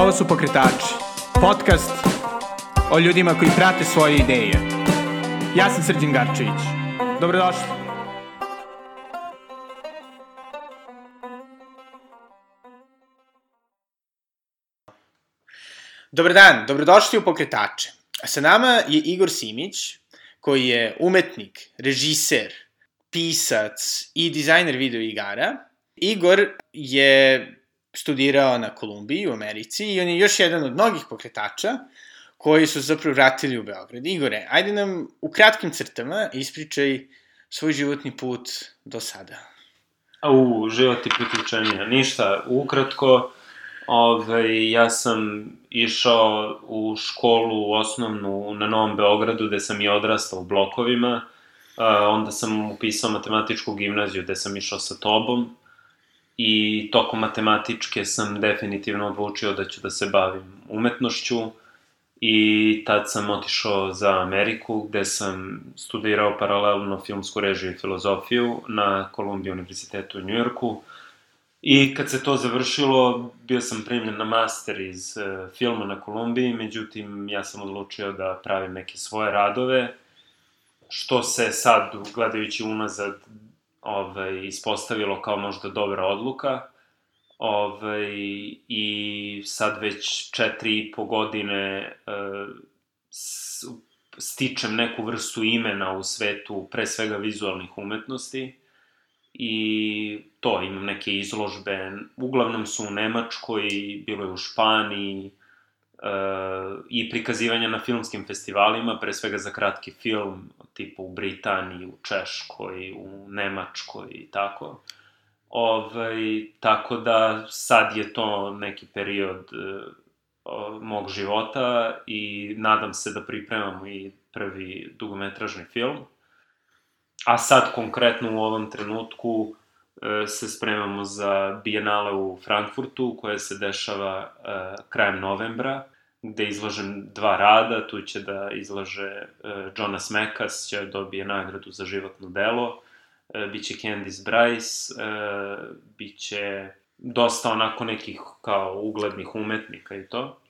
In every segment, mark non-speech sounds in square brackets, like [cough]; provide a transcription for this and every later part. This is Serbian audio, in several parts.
Ovo su Pokretači, podcast o ljudima koji prate svoje ideje. Ja sam Srđan Garčević. Dobrodošli. Dobar dan, dobrodošli u Pokretače. Sa nama je Igor Simić, koji je umetnik, režiser, pisac i dizajner video igara. Igor je studirao na Kolumbiji u Americi i on je još jedan od mnogih pokretača koji su zapravo vratili u Beograd. Igore, ajde nam u kratkim crtama ispričaj svoj životni put do sada. U, život i priključenja. Ništa, ukratko, Ove, ja sam išao u školu osnovnu na Novom Beogradu, gde sam i odrastao u blokovima. A, onda sam upisao matematičku gimnaziju, gde sam išao sa tobom. I tokom matematičke sam definitivno odlučio da ću da se bavim umetnošću. I tad sam otišao za Ameriku, gde sam studirao paralelno filmsku režiju i filozofiju na Columbia univerzitetu u Njujorku. I kad se to završilo, bio sam primljen na master iz uh, filma na Kolumbiji, međutim, ja sam odlučio da pravim neke svoje radove, što se sad, gledajući unazad, ovaj, ispostavilo kao možda dobra odluka. Ovaj, I sad već četiri i po godine uh, stičem neku vrstu imena u svetu, pre svega vizualnih umetnosti i to, imam neke izložbe, uglavnom su u Nemačkoj, bilo je u Španiji, i prikazivanja na filmskim festivalima, pre svega za kratki film, tipa u Britaniji, u Češkoj, u Nemačkoj i tako. Ovaj, tako da sad je to neki period e, mog života i nadam se da pripremamo i prvi dugometražni film. A sad konkretno u ovom trenutku e, se spremamo za Bienale u Frankfurtu, koja se dešava e, krajem novembra, gde izlažem dva rada, tu će da izlaže e, Jonas Mekas, će dobije nagradu za životno delo, biće Candice Bryce, biće dosta onako nekih kao uglednih umetnika i to.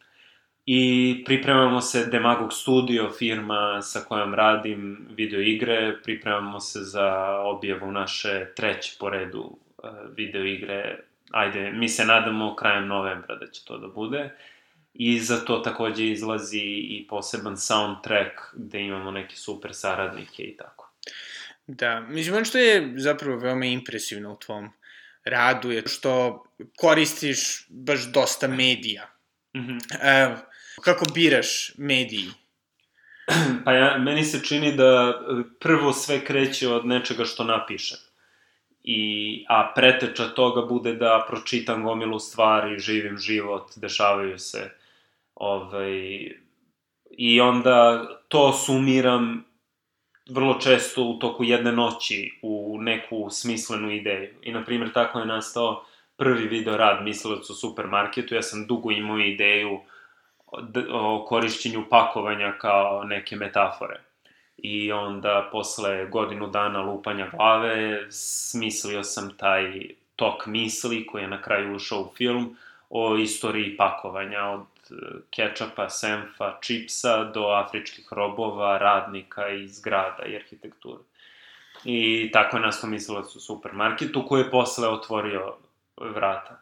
I pripremamo se Demagog Studio, firma sa kojom radim video igre, pripremamo se za objavu naše treće po redu uh, video igre. Ajde, mi se nadamo krajem novembra da će to da bude. I za to takođe izlazi i poseban soundtrack gde imamo neke super saradnike i tako. Da, mislim, ono što je zapravo veoma impresivno u tvom radu je što koristiš baš dosta medija. Mm -hmm. uh, Kako biraš mediji? [clears throat] Pa ja, meni se čini da e, prvo sve kreće od nečega što napišem. I, a preteča toga bude da pročitam gomilu stvari, živim život, dešavaju se. Ovaj, I onda to sumiram vrlo često u toku jedne noći u neku smislenu ideju. I, na primjer, tako je nastao prvi video rad Mislilac u supermarketu. Ja sam dugo imao ideju o korišćenju pakovanja kao neke metafore. I onda, posle godinu dana lupanja glave, smislio sam taj tok misli koji je na kraju ušao u film o istoriji pakovanja od kečapa, senfa, čipsa do afričkih robova, radnika i zgrada i arhitekture. I tako je nastao mislilac u supermarketu koji je posle otvorio vrata.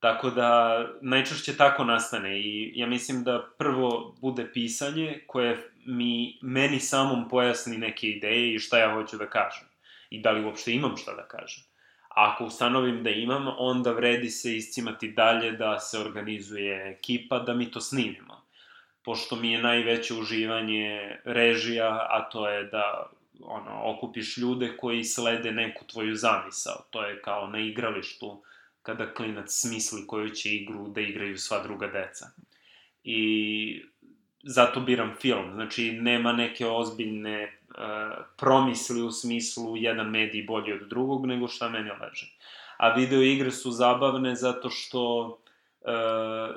Tako da, najčešće tako nastane i ja mislim da prvo bude pisanje koje mi, meni samom pojasni neke ideje i šta ja hoću da kažem. I da li uopšte imam šta da kažem. Ako ustanovim da imam, onda vredi se iscimati dalje da se organizuje ekipa da mi to snimimo. Pošto mi je najveće uživanje režija, a to je da ono, okupiš ljude koji slede neku tvoju zamisao. To je kao na igralištu kada klinac smisli koju će igru da igraju sva druga deca. I zato biram film. Znači, nema neke ozbiljne promisli u smislu jedan medij bolji od drugog, nego šta meni leže. A video igre su zabavne zato što uh,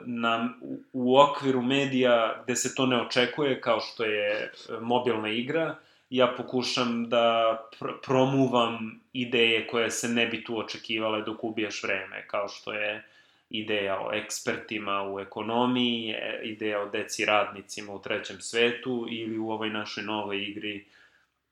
na, u, okviru medija gde se to ne očekuje, kao što je uh, mobilna igra, uh, ja pokušam da pr promuvam ideje koje se ne bi tu očekivale dok ubijaš vreme, kao što je ideja o ekspertima u ekonomiji, e, ideja o deci radnicima u trećem svetu ili u ovoj našoj novoj igri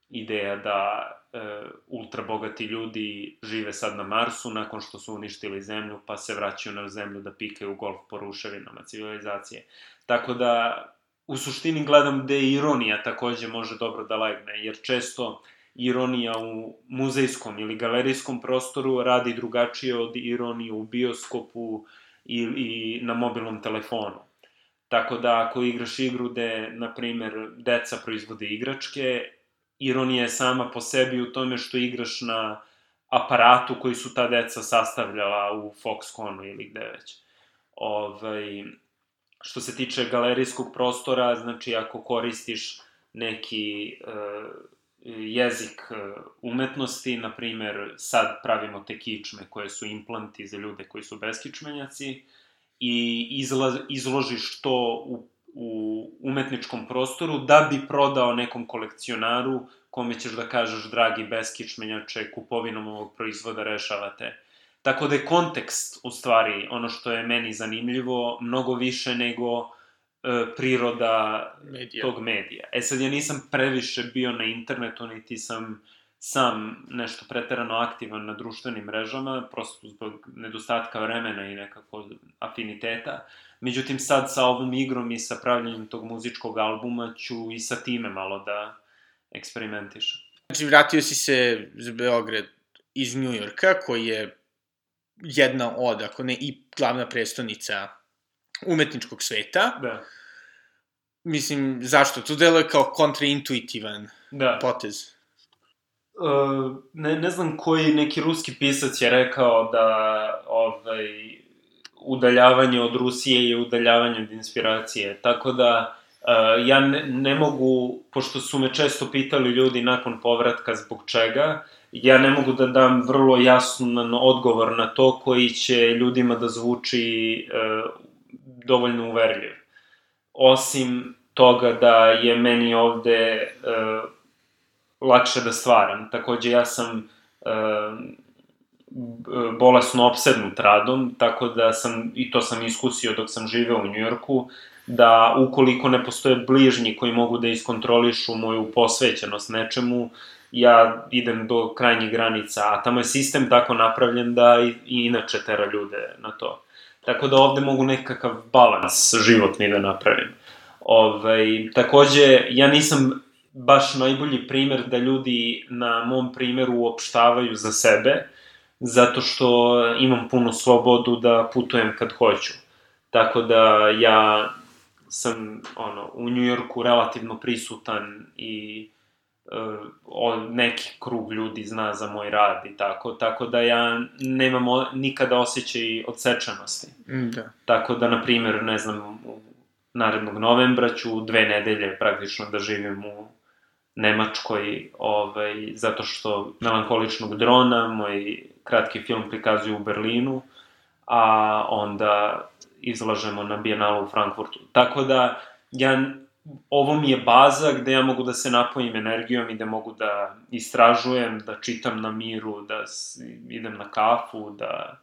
ideja da e, ultra bogati ljudi žive sad na Marsu nakon što su uništili zemlju pa se vraćaju na zemlju da pikaju golf po ruševinama civilizacije. Tako da u suštini gledam gde ironija takođe može dobro da legne, jer često ironija u muzejskom ili galerijskom prostoru radi drugačije od ironije u bioskopu ili na mobilnom telefonu. Tako da ako igraš igru gde, na primer, deca proizvode igračke, ironija je sama po sebi u tome što igraš na aparatu koji su ta deca sastavljala u Foxconu ili gde već. Ovaj, što se tiče galerijskog prostora, znači ako koristiš neki uh, jezik uh, umetnosti, na primer sad pravimo te kičme koje su implanti za ljude koji su beskičmenjaci i izla, izložiš to u u umetničkom prostoru da bi prodao nekom kolekcionaru kome ćeš da kažeš dragi beskičmenjače kupovinom ovog proizvoda rešavate. Tako da je kontekst u stvari ono što je meni zanimljivo mnogo više nego e, priroda Medija. tog medija. E sad ja nisam previše bio na internetu niti sam sam nešto preterano aktivan na društvenim mrežama, prosto zbog nedostatka vremena i nekako afiniteta. Međutim, sad sa ovom igrom i sa pravljanjem tog muzičkog albuma ću i sa time malo da eksperimentišem. Znači, vratio si se za Beograd iz Njujorka, koji je jedna od, ako ne i glavna prestonica umetničkog sveta. Da. Mislim, zašto? To deluje kao kontraintuitivan da. potez. Uh, ne, ne znam koji neki ruski pisac je rekao da ovaj, udaljavanje od Rusije je udaljavanje od inspiracije. Tako da uh, ja ne, ne mogu, pošto su me često pitali ljudi nakon povratka zbog čega, ja ne mogu da dam vrlo jasan odgovor na to koji će ljudima da zvuči uh, dovoljno uverljiv. Osim toga da je meni ovde uh, lakše da stvaram. Takođe, ja sam uh, bolesno obsednut radom, tako da sam, i to sam iskusio dok sam živeo u Njujorku, da ukoliko ne postoje bližnji koji mogu da iskontrolišu moju posvećenost nečemu, ja idem do krajnjih granica, a tamo je sistem tako napravljen da i, i inače tera ljude na to. Tako da ovde mogu nekakav balans životni da napravim. Ove, ovaj, takođe, ja nisam baš najbolji primer da ljudi na mom primeru uopštavaju za sebe, zato što imam puno slobodu da putujem kad hoću. Tako da ja sam ono, u Njujorku relativno prisutan i uh, neki krug ljudi zna za moj rad i tako, tako da ja nemam o, nikada osjećaj odsečanosti. Mm, da. Tako da, na primjer, ne znam, narednog novembra ću dve nedelje praktično da živim u Nemačkoj, ovaj, zato što melankoličnog drona, moj kratki film prikazuju u Berlinu, a onda izlažemo na Bijenalu u Frankfurtu. Tako da, ja, ovo mi je baza gde ja mogu da se napojim energijom i da mogu da istražujem, da čitam na miru, da idem na kafu, da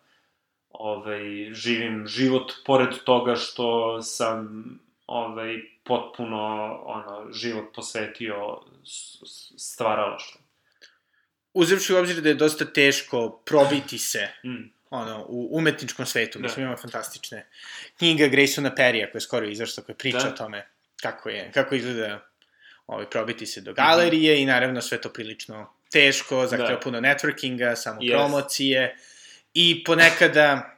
ovaj, živim život pored toga što sam ovaj, potpuno ono, život posvetio stvaralaštvu. Uzevši u obzir da je dosta teško probiti se mm. ono, u umetničkom svetu, da. mislim ima fantastične knjiga Graysona Perrya koja je skoro izašla, koja priča da. o tome kako je, kako izgleda ovaj, probiti se do galerije mm -hmm. i naravno sve to prilično teško, zahteva da. puno networkinga, samo yes. promocije i ponekada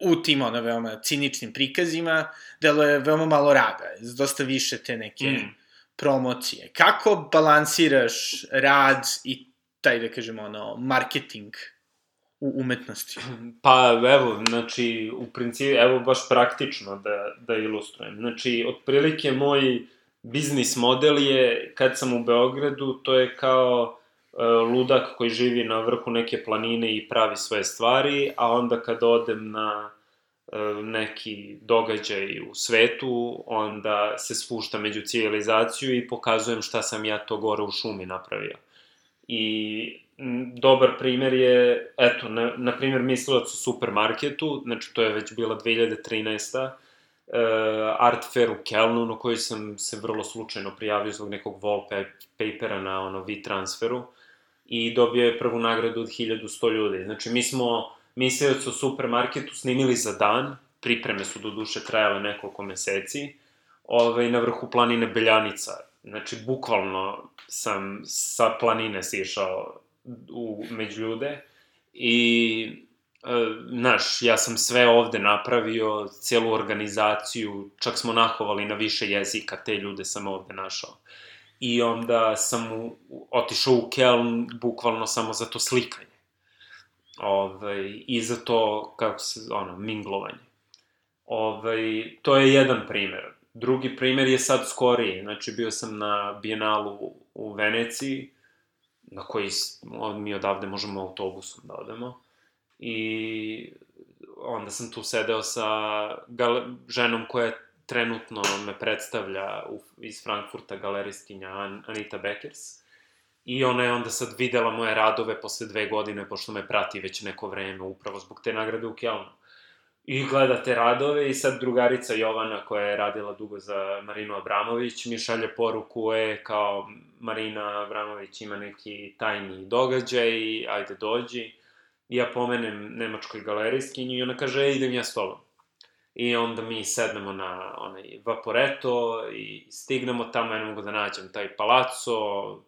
u tim ono veoma ciničnim prikazima deluje veoma malo rada, dosta više te neke mm. Promocije. Kako balansiraš rad i taj, da kažemo, ono, marketing u umetnosti? [clears throat] Pa, evo, znači, u principu, evo baš praktično da, da ilustrujem. Znači, otprilike moj biznis model je, kad sam u Beogradu, to je kao e, ludak koji živi na vrhu neke planine i pravi svoje stvari, a onda kad odem na neki događaj u svetu, onda se spušta među civilizaciju i pokazujem šta sam ja to gore u šumi napravio. I dobar primer je, eto, na, na primer mislilac u supermarketu, znači to je već bila 2013 uh, art fair u Kelnu, na koji sam se vrlo slučajno prijavio zbog nekog wallpapera na ono V-transferu i dobio je prvu nagradu od 1100 ljudi. Znači, mi smo mislilac u supermarketu snimili za dan, pripreme su do duše trajale nekoliko meseci, ovaj, na vrhu planine Beljanica. Znači, bukvalno sam sa planine sišao u, među ljude i znaš, ja sam sve ovde napravio, celu organizaciju, čak smo nahovali na više jezika, te ljude sam ovde našao. I onda sam u, otišao u Keln bukvalno samo za to slikanje. Ovaj, I za to, kako se, ono, minglovanje. Ovaj, to je jedan primer. Drugi primer je sad skoriji. Znači, bio sam na Bienalu u Veneciji, na koji mi odavde možemo autobusom da odemo i onda sam tu sedeo sa ženom koja trenutno me predstavlja u, iz Frankfurta galeristinja Anita Beckers. I ona je onda sad videla moje radove posle dve godine, pošto me prati već neko vreme, upravo zbog te nagrade u Kjelnu. I gleda te radove i sad drugarica Jovana, koja je radila dugo za Marinu Abramović, mi šalje poruku, e, kao Marina Abramović ima neki tajni događaj, ajde dođi. I ja pomenem nemačkoj galerijskinji i ona kaže, e, idem ja s tobom. I onda mi sednemo na onaj Vaporeto i stignemo tamo, ja ne mogu da nađem taj palaco,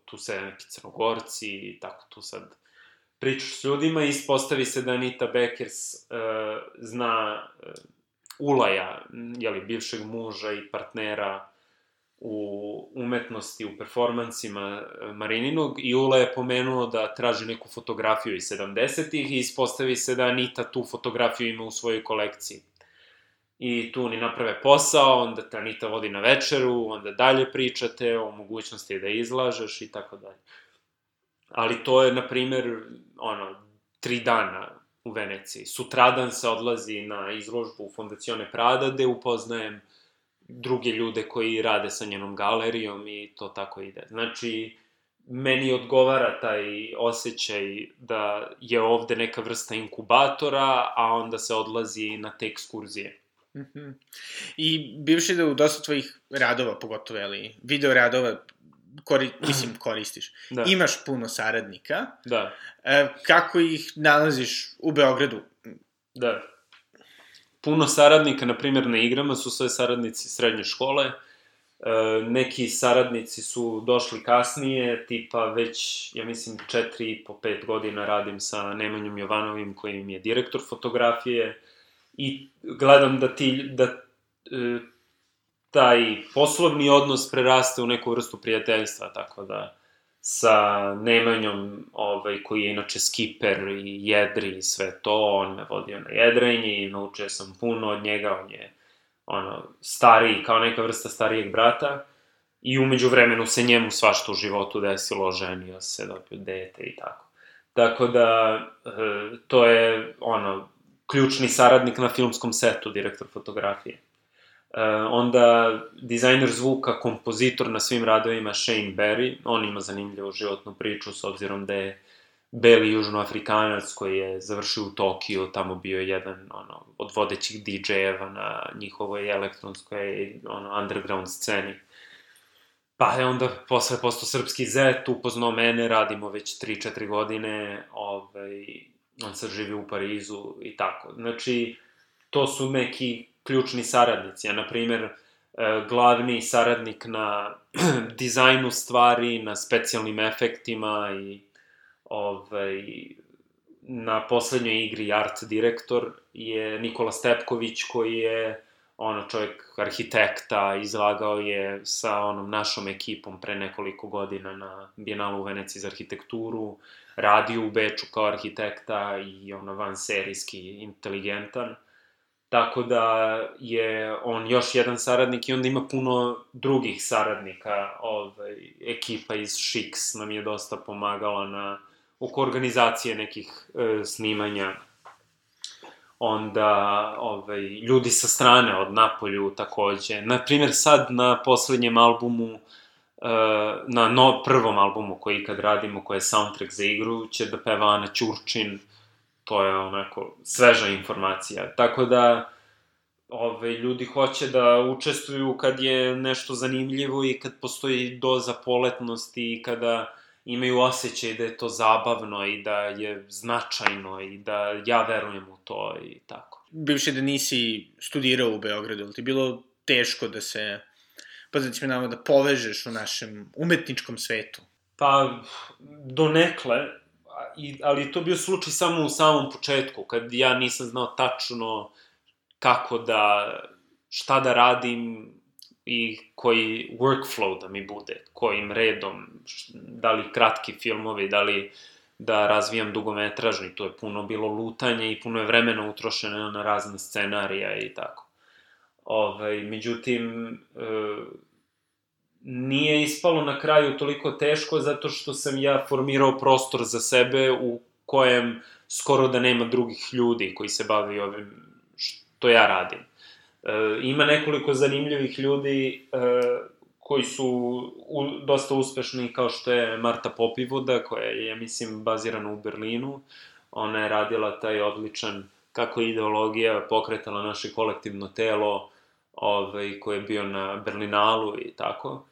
tu se neki crnogorci i tako tu sad pričaš s ljudima i ispostavi se da Anita Beckers uh, zna uh, Ulaja, jeli, bivšeg muža i partnera u umetnosti, u performansima e, Marininog i Ula je pomenuo da traži neku fotografiju iz 70-ih i ispostavi se da Anita tu fotografiju ima u svojoj kolekciji. I tu oni naprave posao, onda te Anita vodi na večeru, onda dalje pričate o mogućnosti da izlažeš i tako dalje. Ali to je, na primer, ono, tri dana u Veneciji. Sutradan se odlazi na izložbu u Fondacione Prada, gde upoznajem druge ljude koji rade sa njenom galerijom i to tako ide. Znači, meni odgovara taj osjećaj da je ovde neka vrsta inkubatora, a onda se odlazi na te ekskurzije. -hmm. I bivši da u dosta tvojih radova, pogotovo, ali, video radova, kori, [clears throat] mislim, koristiš. Da. Imaš puno saradnika. Da. E, kako ih nalaziš u Beogradu? Da puno saradnika, na primjer, na igrama su sve saradnici srednje škole, e, neki saradnici su došli kasnije, tipa već, ja mislim, 4 i po 5 godina radim sa Nemanjom Jovanovim, koji mi je direktor fotografije, i gledam da ti, da e, taj poslovni odnos preraste u neku vrstu prijateljstva, tako da sa Nemanjom, ovaj, koji je inače skiper i jedri i sve to, on me vodio na jedrenje i naučio sam puno od njega, on je ono, stariji, kao neka vrsta starijeg brata, i umeđu vremenu se njemu svašta u životu desilo, ženio se, dobio dete i tako. Tako da, e, to je, ono, ključni saradnik na filmskom setu, direktor fotografije. Uh, onda dizajner zvuka, kompozitor na svim radovima Shane Berry, on ima zanimljivu životnu priču s obzirom da je beli južnoafrikanac koji je završio u Tokiju, tamo bio jedan ono, od vodećih DJ-eva na njihovoj elektronskoj ono, underground sceni. Pa je onda posle postao srpski zet, upoznao mene, radimo već 3-4 godine, ovaj, on sad živi u Parizu i tako. Znači, to su neki ključni saradnici. Ja, na primer, e, glavni saradnik na [clears throat] dizajnu stvari, na specijalnim efektima i ovaj, na poslednjoj igri art direktor je Nikola Stepković koji je ono čovjek arhitekta, izlagao je sa onom našom ekipom pre nekoliko godina na Bijenalu u Veneciji za arhitekturu, radio u Beču kao arhitekta i ono van serijski inteligentan. Tako da je on još jedan saradnik i onda ima puno drugih saradnika. Ovaj, ekipa iz Shix nam je dosta pomagala na, oko organizacije nekih e, snimanja. Onda ovaj, ljudi sa strane od Napolju takođe. Naprimer sad na poslednjem albumu na no, prvom albumu koji ikad radimo, koji je soundtrack za igru, će da peva Ana Ćurčin, to je onako sveža informacija. Tako da, ove, ljudi hoće da učestvuju kad je nešto zanimljivo i kad postoji doza poletnosti i kada imaju osjećaj da je to zabavno i da je značajno i da ja verujem u to i tako. Bivši da nisi studirao u Beogradu, ili ti bilo teško da se, me nama da povežeš u našem umetničkom svetu? Pa, donekle, ali to bio slučaj samo u samom početku, kad ja nisam znao tačno kako da, šta da radim i koji workflow da mi bude, kojim redom, da li kratki filmovi, da li da razvijam dugometražni, to je puno bilo lutanje i puno je vremena utrošeno na razne scenarija i tako. Ove, ovaj, međutim, e, nije ispalo na kraju toliko teško zato što sam ja formirao prostor za sebe u kojem skoro da nema drugih ljudi koji se bavi ovim što ja radim. E, ima nekoliko zanimljivih ljudi e, koji su u, dosta uspešni, kao što je Marta Popivoda, koja je, mislim, bazirana u Berlinu. Ona je radila taj odličan kako je ideologija pokretala naše kolektivno telo, ovaj, koji je bio na Berlinalu i tako.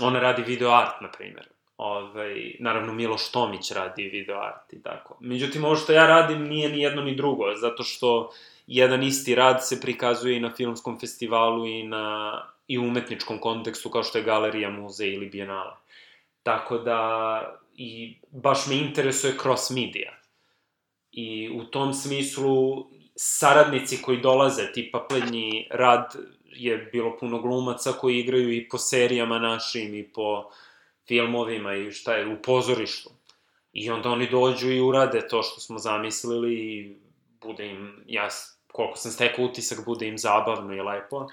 Ona radi video art, na primjer. Ovaj, naravno, Miloš Tomić radi video art i tako. Međutim, ovo što ja radim nije ni jedno ni drugo, zato što jedan isti rad se prikazuje i na filmskom festivalu i na i umetničkom kontekstu kao što je galerija, muzej ili bijenala. Tako da i baš me interesuje cross media. I u tom smislu saradnici koji dolaze, tipa plednji rad je bilo puno glumaca koji igraju i po serijama našim i po filmovima i šta je, u pozorištu. I onda oni dođu i urade to što smo zamislili i bude im, ja koliko sam stekao utisak, bude im zabavno i lepo.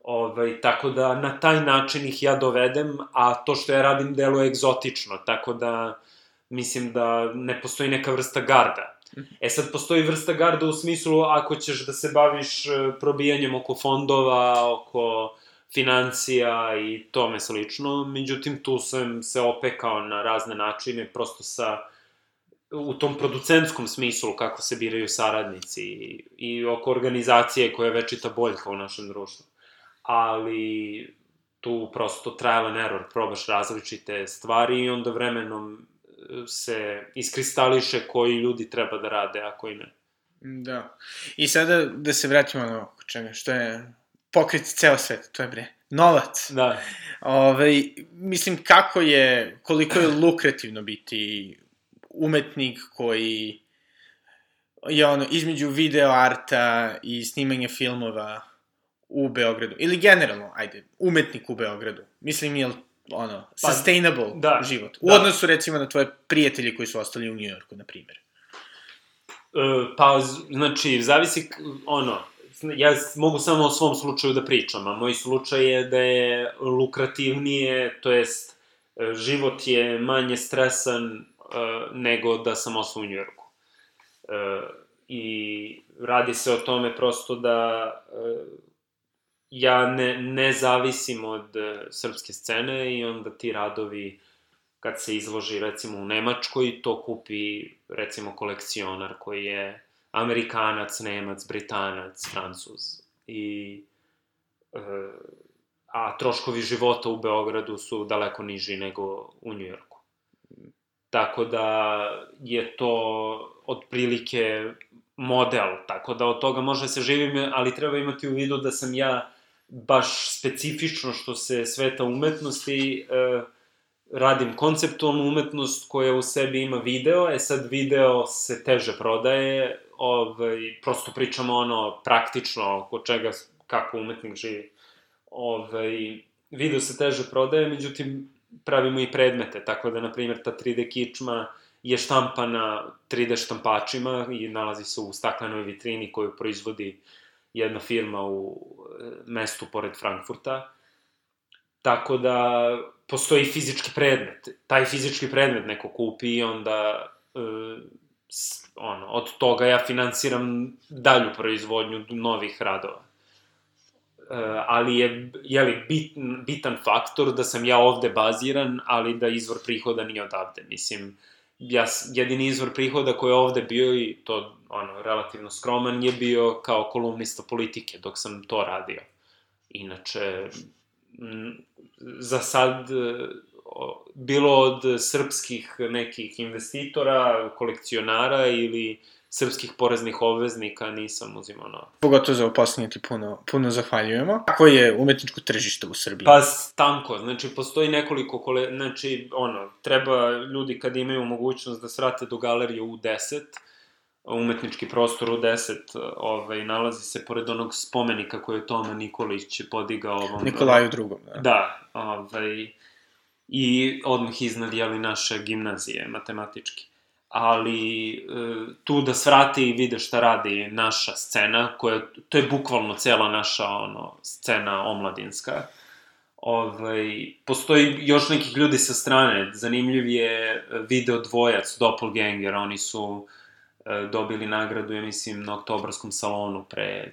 Ovaj, tako da na taj način ih ja dovedem, a to što ja radim deluje egzotično, tako da mislim da ne postoji neka vrsta garda. E sad, postoji vrsta garda u smislu ako ćeš da se baviš e, probijanjem oko fondova, oko financija i tome slično, međutim tu sam se opekao na razne načine, prosto sa u tom producentskom smislu kako se biraju saradnici i, i oko organizacije koja je večita boljka u našem društvu. Ali tu prosto trial and error, probaš različite stvari i onda vremenom se iskristališe koji ljudi treba da rade, a koji ne. Da. I sada da se vratimo na oko čega, što je pokrit ceo svet, to je bre, novac. Da. Ove, mislim, kako je, koliko je lukrativno biti umetnik koji je ono, između video arta i snimanja filmova u Beogradu. Ili generalno, ajde, umetnik u Beogradu. Mislim, je ono, pa, sustainable da, život. U da. odnosu, recimo, na tvoje prijatelje koji su ostali u Njujorku, na primjer. E, pa, znači, zavisi, ono, ja mogu samo o svom slučaju da pričam, a moj slučaj je da je lukrativnije, to jest, e, život je manje stresan uh, nego da sam ostao u Njujorku. Uh, I radi se o tome prosto da uh, ja ne, ne zavisim od uh, srpske scene i onda ti radovi kad se izloži recimo u Nemačkoj, to kupi recimo kolekcionar koji je Amerikanac, Nemac, Britanac, Francuz. I, uh, a troškovi života u Beogradu su daleko niži nego u Njujorku. Tako da je to otprilike model, tako da od toga može se živim, ali treba imati u vidu da sam ja baš specifično što se sveta umetnosti, e, radim konceptualnu umetnost koja u sebi ima video, e sad video se teže prodaje, ovaj, prosto pričamo ono praktično oko čega, kako umetnik živi. Ovaj, video se teže prodaje, međutim, pravimo i predmete, tako da, na primjer, ta 3D kičma je štampana 3D štampačima i nalazi se u staklenoj vitrini koju proizvodi jedna firma u e, mestu pored Frankfurta. Tako da postoji fizički predmet. Taj fizički predmet neko kupi i onda e, ono, od toga ja finansiram dalju proizvodnju novih radova. ali je, jeli, bit, bitan faktor da sam ja ovde baziran, ali da izvor prihoda nije odavde. Mislim, ja, jedini izvor prihoda koji je ovde bio i to, ono, relativno skroman je bio kao kolumnista politike dok sam to radio. Inače, za sad bilo od srpskih nekih investitora, kolekcionara ili srpskih poreznih obveznika nisam uzimao na... Pogotovo za oposljednje ti puno, puno zahvaljujemo. Kako je umetničko tržište u Srbiji? Pa tanko, znači postoji nekoliko kole... Znači, ono, treba ljudi kad imaju mogućnost da srate do galerije u 10, umetnički prostor u 10 ovaj, nalazi se pored onog spomenika koje je Toma Nikolić podigao ovom... Nikolaju drugom, da. Da, ovaj, i odmah iznad, jeli, naše gimnazije, matematički. Ali, e, tu da svrate i vide šta radi naša scena, koja, to je bukvalno cela naša, ono, scena omladinska. Ovaj, postoji još nekih ljudi sa strane, zanimljiv je video dvojac, Doppelganger, oni su e, dobili nagradu, ja mislim, na oktobarskom salonu pre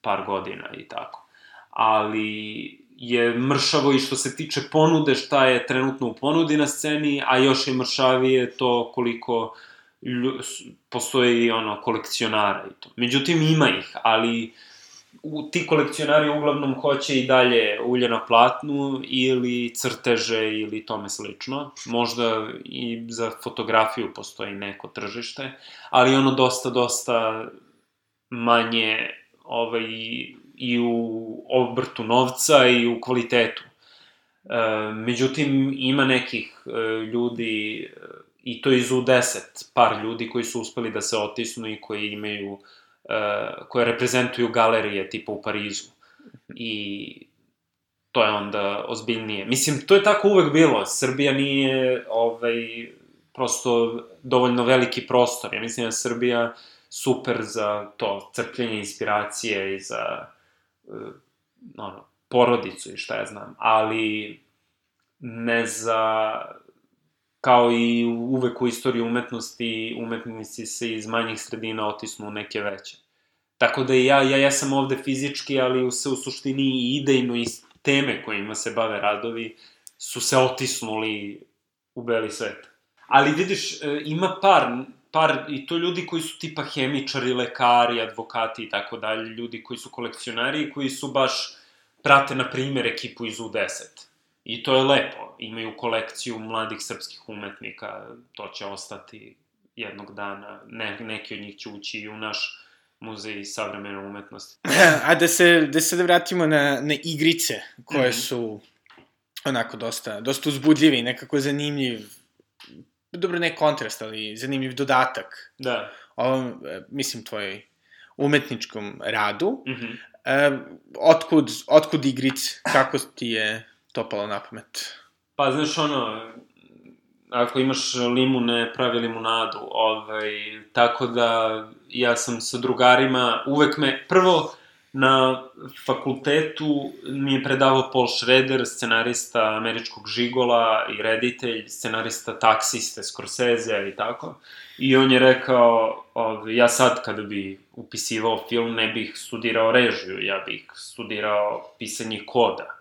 par godina i tako. Ali, je mršavo i što se tiče ponude, šta je trenutno u ponudi na sceni, a još je mršavije to koliko lju, postoji ono kolekcionara i to. Međutim, ima ih, ali u, ti kolekcionari uglavnom hoće i dalje ulje na platnu ili crteže ili tome slično. Možda i za fotografiju postoji neko tržište, ali ono dosta, dosta manje ovaj, i u obrtu novca i u kvalitetu. E, međutim, ima nekih e, ljudi, e, i to iz U10, par ljudi koji su uspeli da se otisnu i koji imaju, e, koje reprezentuju galerije tipa u Parizu. I to je onda ozbiljnije. Mislim, to je tako uvek bilo. Srbija nije, ovaj, prosto dovoljno veliki prostor. Ja mislim da Srbija super za to, crpljenje inspiracije i za ono, porodicu i šta ja znam, ali ne za kao i uvek u istoriji umetnosti, umetnici se iz manjih sredina otisnu u neke veće. Tako da ja, ja, ja sam ovde fizički, ali se u suštini i idejno i teme kojima se bave radovi su se otisnuli u beli svet. Ali vidiš, e, ima par par, i to ljudi koji su tipa hemičari, lekari, advokati i tako dalje, ljudi koji su kolekcionari i koji su baš, prate, na primjer, ekipu iz U10. I to je lepo. Imaju kolekciju mladih srpskih umetnika, to će ostati jednog dana. Ne, neki od njih će ući i u naš muzej savremene umetnosti. [laughs] A da se, da se da vratimo na, na igrice, koje mm -hmm. su onako dosta, dosta uzbudljive i nekako zanimljiv dobro, ne kontrast, ali zanimljiv dodatak. Da. Ovom, e, mislim, tvoj umetničkom radu. Mm -hmm. e, otkud, otkud igric, kako ti je to palo na pamet? Pa, znaš, ono, ako imaš limune, pravi limunadu, ovaj, tako da ja sam sa drugarima, uvek me, prvo, Na fakultetu mi je predavao Paul Schrader, scenarista američkog žigola i reditelj, scenarista taksiste, Scorsese i tako. I on je rekao, ov, ja sad kada bi upisivao film ne bih studirao režiju, ja bih studirao pisanje koda.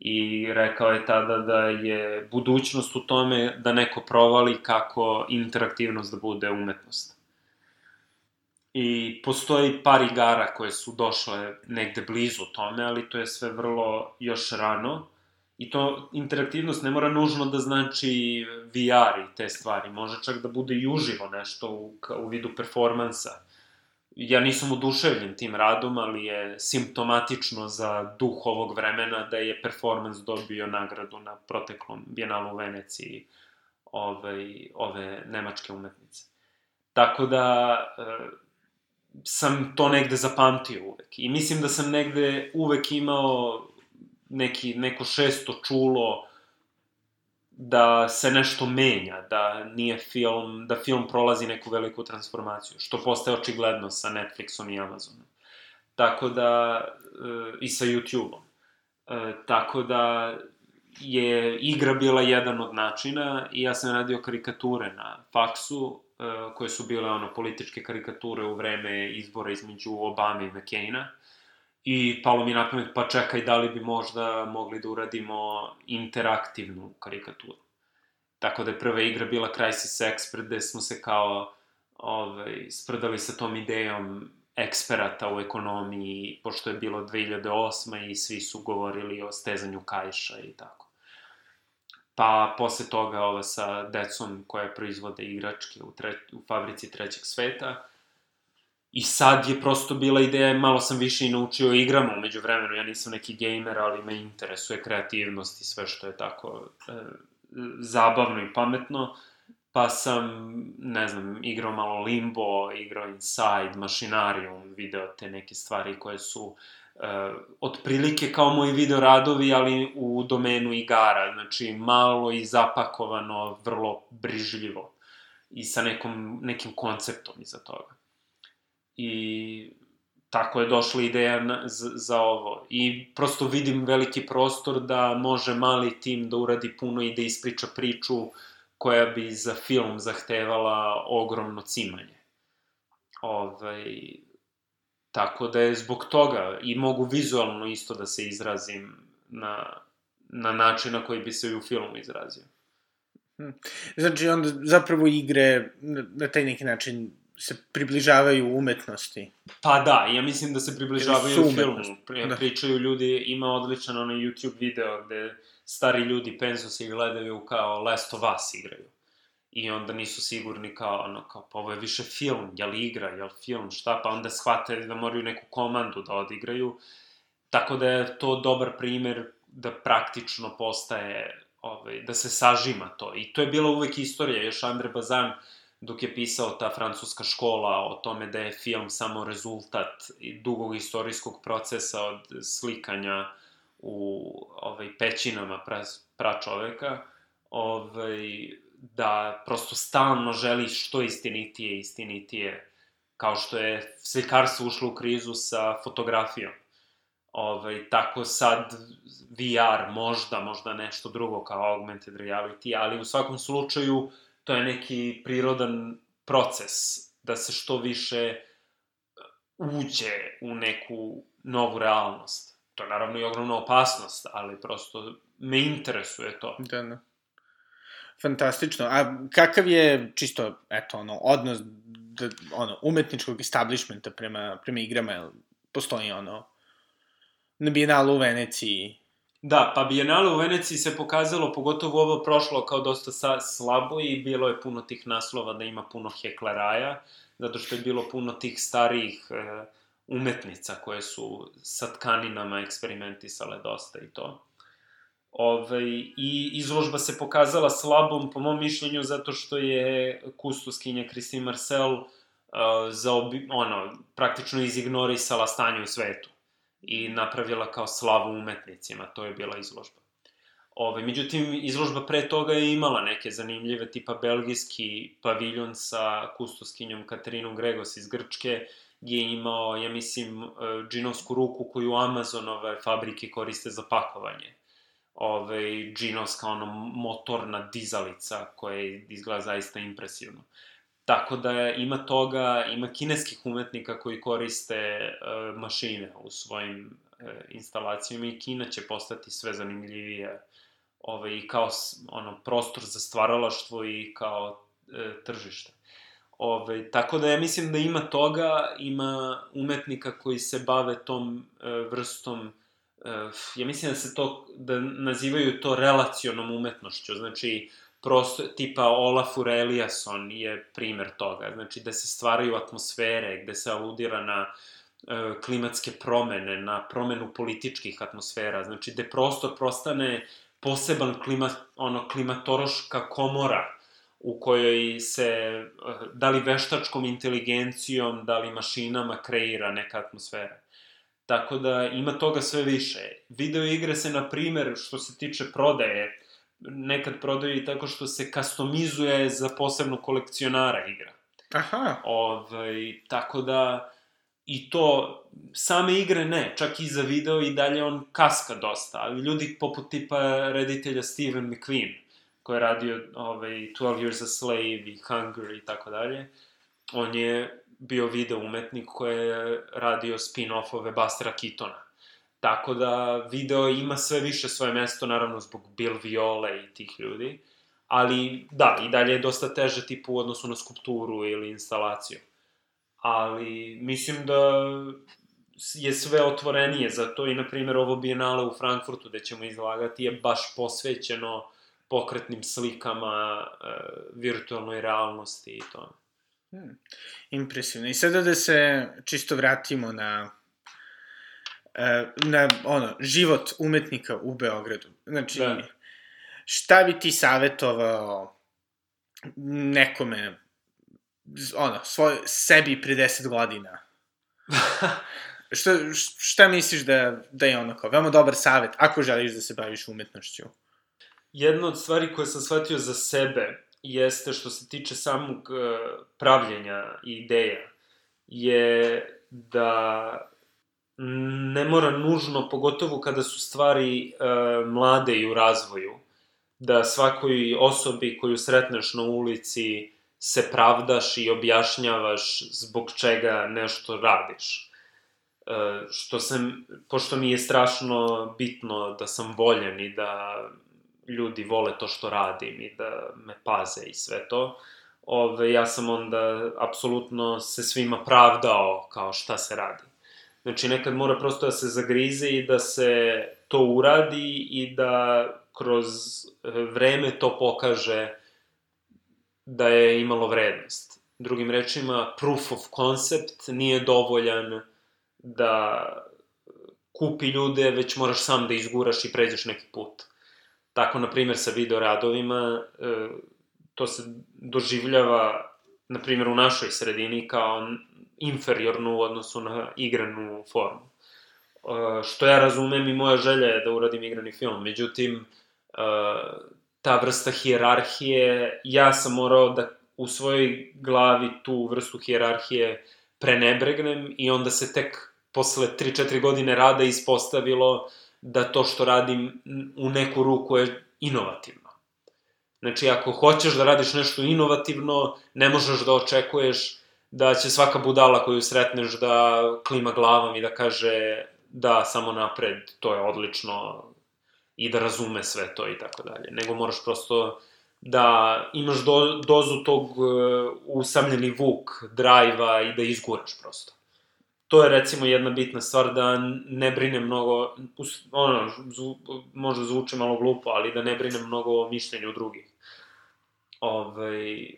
I rekao je tada da je budućnost u tome da neko provali kako interaktivnost da bude umetnost. I postoji par igara koje su došle negde blizu tome, ali to je sve vrlo još rano. I to interaktivnost ne mora nužno da znači VR i te stvari. Može čak da bude i uživo nešto u, u vidu performansa. Ja nisam oduševljen tim radom, ali je simptomatično za duh ovog vremena da je performans dobio nagradu na proteklom Bijenalu u Veneciji ove, ovaj, ove nemačke umetnice. Tako da, sam to negde zapamtio uvek. I mislim da sam negde uvek imao neki, neko šesto čulo da se nešto menja, da nije film, da film prolazi neku veliku transformaciju, što postaje očigledno sa Netflixom i Amazonom. Tako da, e, i sa YouTube-om. E, tako da je igra bila jedan od načina i ja sam radio karikature na faksu koje su bile ono političke karikature u vreme izbora između Obama i McCaina. I palo mi na pamet, pa čekaj, da li bi možda mogli da uradimo interaktivnu karikaturu. Tako da je prva igra bila Crisis Expert, gde smo se kao ovaj, spredali sa tom idejom eksperata u ekonomiji, pošto je bilo 2008. i svi su govorili o stezanju kajša i tako. Pa posle toga ova sa decom koja proizvode igračke u, tre, u fabrici trećeg sveta. I sad je prosto bila ideja, malo sam više i naučio igramo umeđu vremenu, ja nisam neki gamer, ali me interesuje kreativnost i sve što je tako e, zabavno i pametno. Pa sam, ne znam, igrao malo Limbo, igrao Inside, Machinarium, video te neke stvari koje su uh, otprilike kao moji video radovi, ali u domenu igara. Znači, malo i zapakovano, vrlo brižljivo i sa nekom, nekim konceptom iza toga. I tako je došla ideja na, za, za ovo. I prosto vidim veliki prostor da može mali tim da uradi puno i da ispriča priču koja bi za film zahtevala ogromno cimanje. Ovaj, tako da je zbog toga i mogu vizualno isto da se izrazim na, na način na koji bi se i u filmu izrazio. Hm. Znači, onda zapravo igre na taj neki način se približavaju umetnosti. Pa da, ja mislim da se približavaju u filmu. Pri, da. Pričaju ljudi, ima odličan onaj YouTube video gde stari ljudi penzosi gledaju kao Last of Us igraju. I onda nisu sigurni kao, ono, kao, pa ovo je više film, je li igra, je li film, šta, pa onda shvate da moraju neku komandu da odigraju. Tako da je to dobar primer da praktično postaje, ovaj, da se sažima to. I to je bila uvek istorija, još Andre Bazan, dok je pisao ta francuska škola o tome da je film samo rezultat dugog istorijskog procesa od slikanja u ovaj, pećinama pra, pra čoveka, ovaj, da prosto stalno želi što istinitije, istinitije, kao što je slikarstvo ušlo u krizu sa fotografijom. Ovaj, tako sad VR možda, možda nešto drugo kao augmented reality, ali u svakom slučaju to je neki prirodan proces da se što više uđe u neku novu realnost. To je naravno i ogromna opasnost, ali prosto me interesuje to. Da, da. Fantastično. A kakav je, čisto, eto, ono, odnos da, ono, umetničkog establishmenta prema, prema igrama? Postoji ono, na Bijenalu u Veneciji, Da, pa Biennale u Veneciji se pokazalo, pogotovo ovo prošlo kao dosta sa, slabo i bilo je puno tih naslova da ima puno hekleraja, zato što je bilo puno tih starijih e, umetnica koje su sa tkaninama eksperimentisale dosta i to. Ove, I izložba se pokazala slabom, po mom mišljenju, zato što je kustuskinja Christine Marcel uh, za obi, ono, praktično izignorisala stanje u svetu i napravila kao slavu umetnicima, to je bila izložba. Ove, međutim, izložba pre toga je imala neke zanimljive, tipa belgijski paviljon sa kustoskinjom Katarinom Gregos iz Grčke, je imao, ja mislim, e, džinovsku ruku koju Amazonove fabrike koriste za pakovanje. Ove, džinovska, ono, motorna dizalica koja izgleda zaista impresivno. Tako da ima toga, ima kineskih umetnika koji koriste e, mašine u svojim e, instalacijama i Kina će postati sve zanimljivije ovaj, kao ono, prostor za stvaralaštvo i kao e, tržište. Ove, ovaj, tako da ja mislim da ima toga, ima umetnika koji se bave tom e, vrstom, ja mislim da se to, da nazivaju to relacionom umetnošću, znači prosto, tipa Olafur Eliasson je primer toga, znači da se stvaraju atmosfere, gde se aludira na e, klimatske promene, na promenu političkih atmosfera, znači gde prostor prostane poseban klima, ono, klimatoroška komora u kojoj se, e, da li veštačkom inteligencijom, da li mašinama kreira neka atmosfera. Tako da ima toga sve više. Video igre se, na primer, što se tiče prodaje, nekad prodaju i tako što se kastomizuje za posebno kolekcionara igra. Aha. Ovaj, tako da, i to, same igre ne, čak i za video i dalje on kaska dosta, ali ljudi poput tipa reditelja Steven McQueen, koji je radio ovaj, 12 Years a Slave i Hunger i tako dalje, on je bio video umetnik koji je radio spin-offove Bastera Kitona. Tako da video ima sve više svoje mesto, naravno zbog Bill Viola i tih ljudi. Ali, da, i dalje je dosta teže tipu u odnosu na skulpturu ili instalaciju. Ali, mislim da je sve otvorenije za to i, na primjer, ovo bijenale u Frankfurtu gde ćemo izlagati je baš posvećeno pokretnim slikama, e, virtualnoj realnosti i to. Hmm. Impresivno. I sada da se čisto vratimo na e, na ono, život umetnika u Beogradu. Znači, da. šta bi ti savjetovao nekome, ono, svoj, sebi pre 10 godina? [laughs] šta, šta misliš da, da je ono kao veoma dobar savet ako želiš da se baviš umetnošću? Jedna od stvari koje sam shvatio za sebe jeste što se tiče samog e, pravljenja i ideja, je da ne mora nužno, pogotovo kada su stvari e, mlade i u razvoju, da svakoj osobi koju sretneš na ulici se pravdaš i objašnjavaš zbog čega nešto radiš. E, što sam, pošto mi je strašno bitno da sam voljen i da ljudi vole to što radim i da me paze i sve to, ove, ja sam onda apsolutno se svima pravdao kao šta se radi. Znači, nekad mora prosto da se zagrize i da se to uradi i da kroz vreme to pokaže da je imalo vrednost. Drugim rečima, proof of concept nije dovoljan da kupi ljude, već moraš sam da izguraš i pređeš neki put. Tako, na primjer, sa video radovima, e, to se doživljava, na primjer, u našoj sredini kao inferiornu u odnosu na igranu formu. E, što ja razumem i moja želja je da uradim igrani film, međutim, e, ta vrsta hijerarhije, ja sam morao da u svojoj glavi tu vrstu hijerarhije prenebregnem i onda se tek posle 3-4 godine rada ispostavilo da to što radim u neku ruku je inovativno. Znači, ako hoćeš da radiš nešto inovativno, ne možeš da očekuješ da će svaka budala koju sretneš da klima glavom i da kaže da, samo napred, to je odlično i da razume sve to i tako dalje. Nego moraš prosto da imaš do, dozu tog uh, usamljeni vuk, drajva i da izguraš prosto. To je recimo jedna bitna stvar da ne brine mnogo, ono, zvu, možda zvuče malo glupo, ali da ne brine mnogo o mišljenju drugih. Ove, ovaj,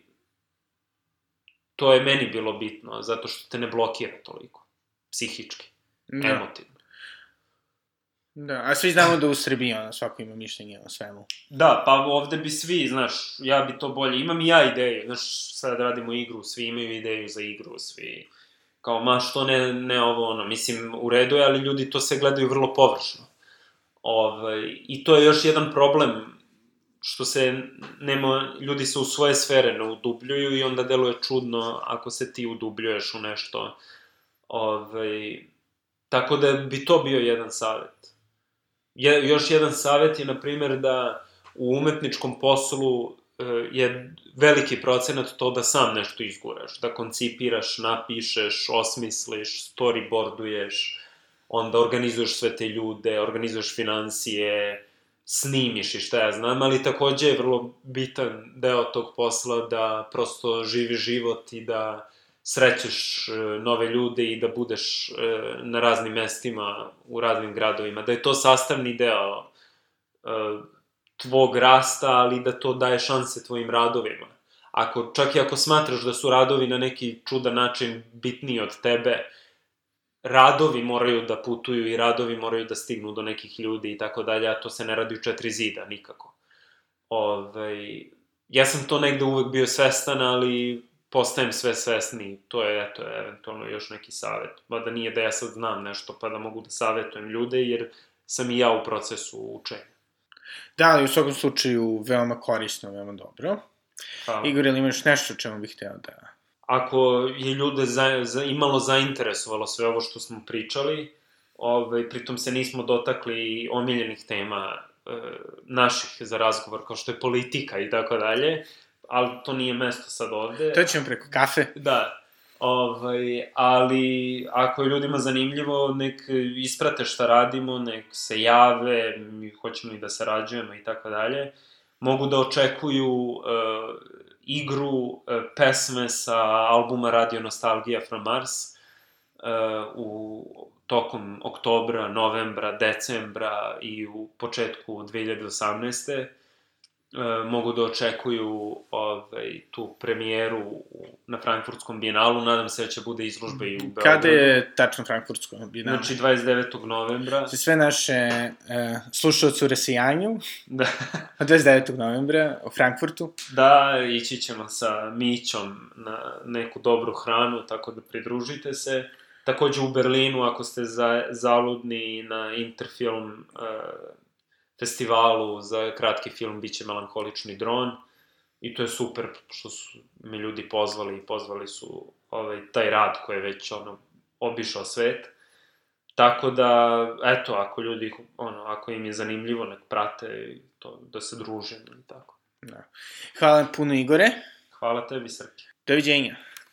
to je meni bilo bitno, zato što te ne blokira toliko, psihički, da. emotivno. Da, a svi znamo da u Srbiji ono, svako ima mišljenje o svemu. Da, pa ovde bi svi, znaš, ja bi to bolje, imam i ja ideju, znaš, sad radimo igru, svi imaju ideju za igru, svi, kao, ma, što ne, ne ovo, ono, mislim, u redu je, ali ljudi to se gledaju vrlo površno. Ovaj, I to je još jedan problem što se nema, ljudi se u svoje sfere ne udubljuju i onda deluje čudno ako se ti udubljuješ u nešto. Ovaj, tako da bi to bio jedan savet. Je, još jedan savet je, na primjer, da u umetničkom poslu je veliki procenat to da sam nešto izguraš, da koncipiraš, napišeš, osmisliš, storyboarduješ, onda organizuješ sve te ljude, organizuješ financije, snimiš i šta ja znam, ali takođe je vrlo bitan deo tog posla da prosto živiš život i da srećeš e, nove ljude i da budeš e, na raznim mestima, u raznim gradovima, da je to sastavni deo e, tvog rasta, ali da to daje šanse tvojim radovima. Ako, čak i ako smatraš da su radovi na neki čudan način bitniji od tebe, radovi moraju da putuju i radovi moraju da stignu do nekih ljudi i tako dalje, a to se ne radi u četiri zida, nikako. Ove, ovaj, ja sam to negde uvek bio svestan, ali postajem sve svesniji. To je, eto, eventualno još neki savet. da nije da ja sad znam nešto, pa da mogu da savetujem ljude, jer sam i ja u procesu učenja. Da, ali u svakom slučaju veoma korisno, veoma dobro. Hvala. Igor, ili imaš nešto čemu bih hteo da ako je ljude za, za, imalo zainteresovalo sve ovo što smo pričali, ovaj, pritom se nismo dotakli omiljenih tema e, naših za razgovor, kao što je politika i tako dalje, ali to nije mesto sad ovde. To ćemo preko kafe. Da. Ovaj, ali ako je ljudima zanimljivo, nek isprate šta radimo, nek se jave, mi hoćemo i da sarađujemo i tako dalje. Mogu da očekuju uh, igru uh, pesme sa albuma Radio Nostalgia from Mars uh, u tokom oktobra, novembra, decembra i u početku 2018 e, mogu da očekuju ovaj, tu premijeru na Frankfurtskom bijenalu, nadam se da će bude izložba i u Beogradu. Kada je tačno Frankfurtsko bijenalu? Znači 29. novembra. Za sve naše e, slušalce u Resijanju, [laughs] Da, 29. novembra u Frankfurtu. da, ići ćemo sa Mićom na neku dobru hranu, tako da pridružite se. Takođe u Berlinu, ako ste za, zaludni na Interfilm uh, festivalu za kratki film, bit će Melanholični dron. I to je super što su me ljudi pozvali i pozvali su ovaj, taj rad koji je već ono, obišao svet. Tako da, eto, ako ljudi, ono, ako im je zanimljivo, nek prate to, da se druže i tako. Da. Hvala puno Igore. Hvala tebi, Srke. Doviđenja.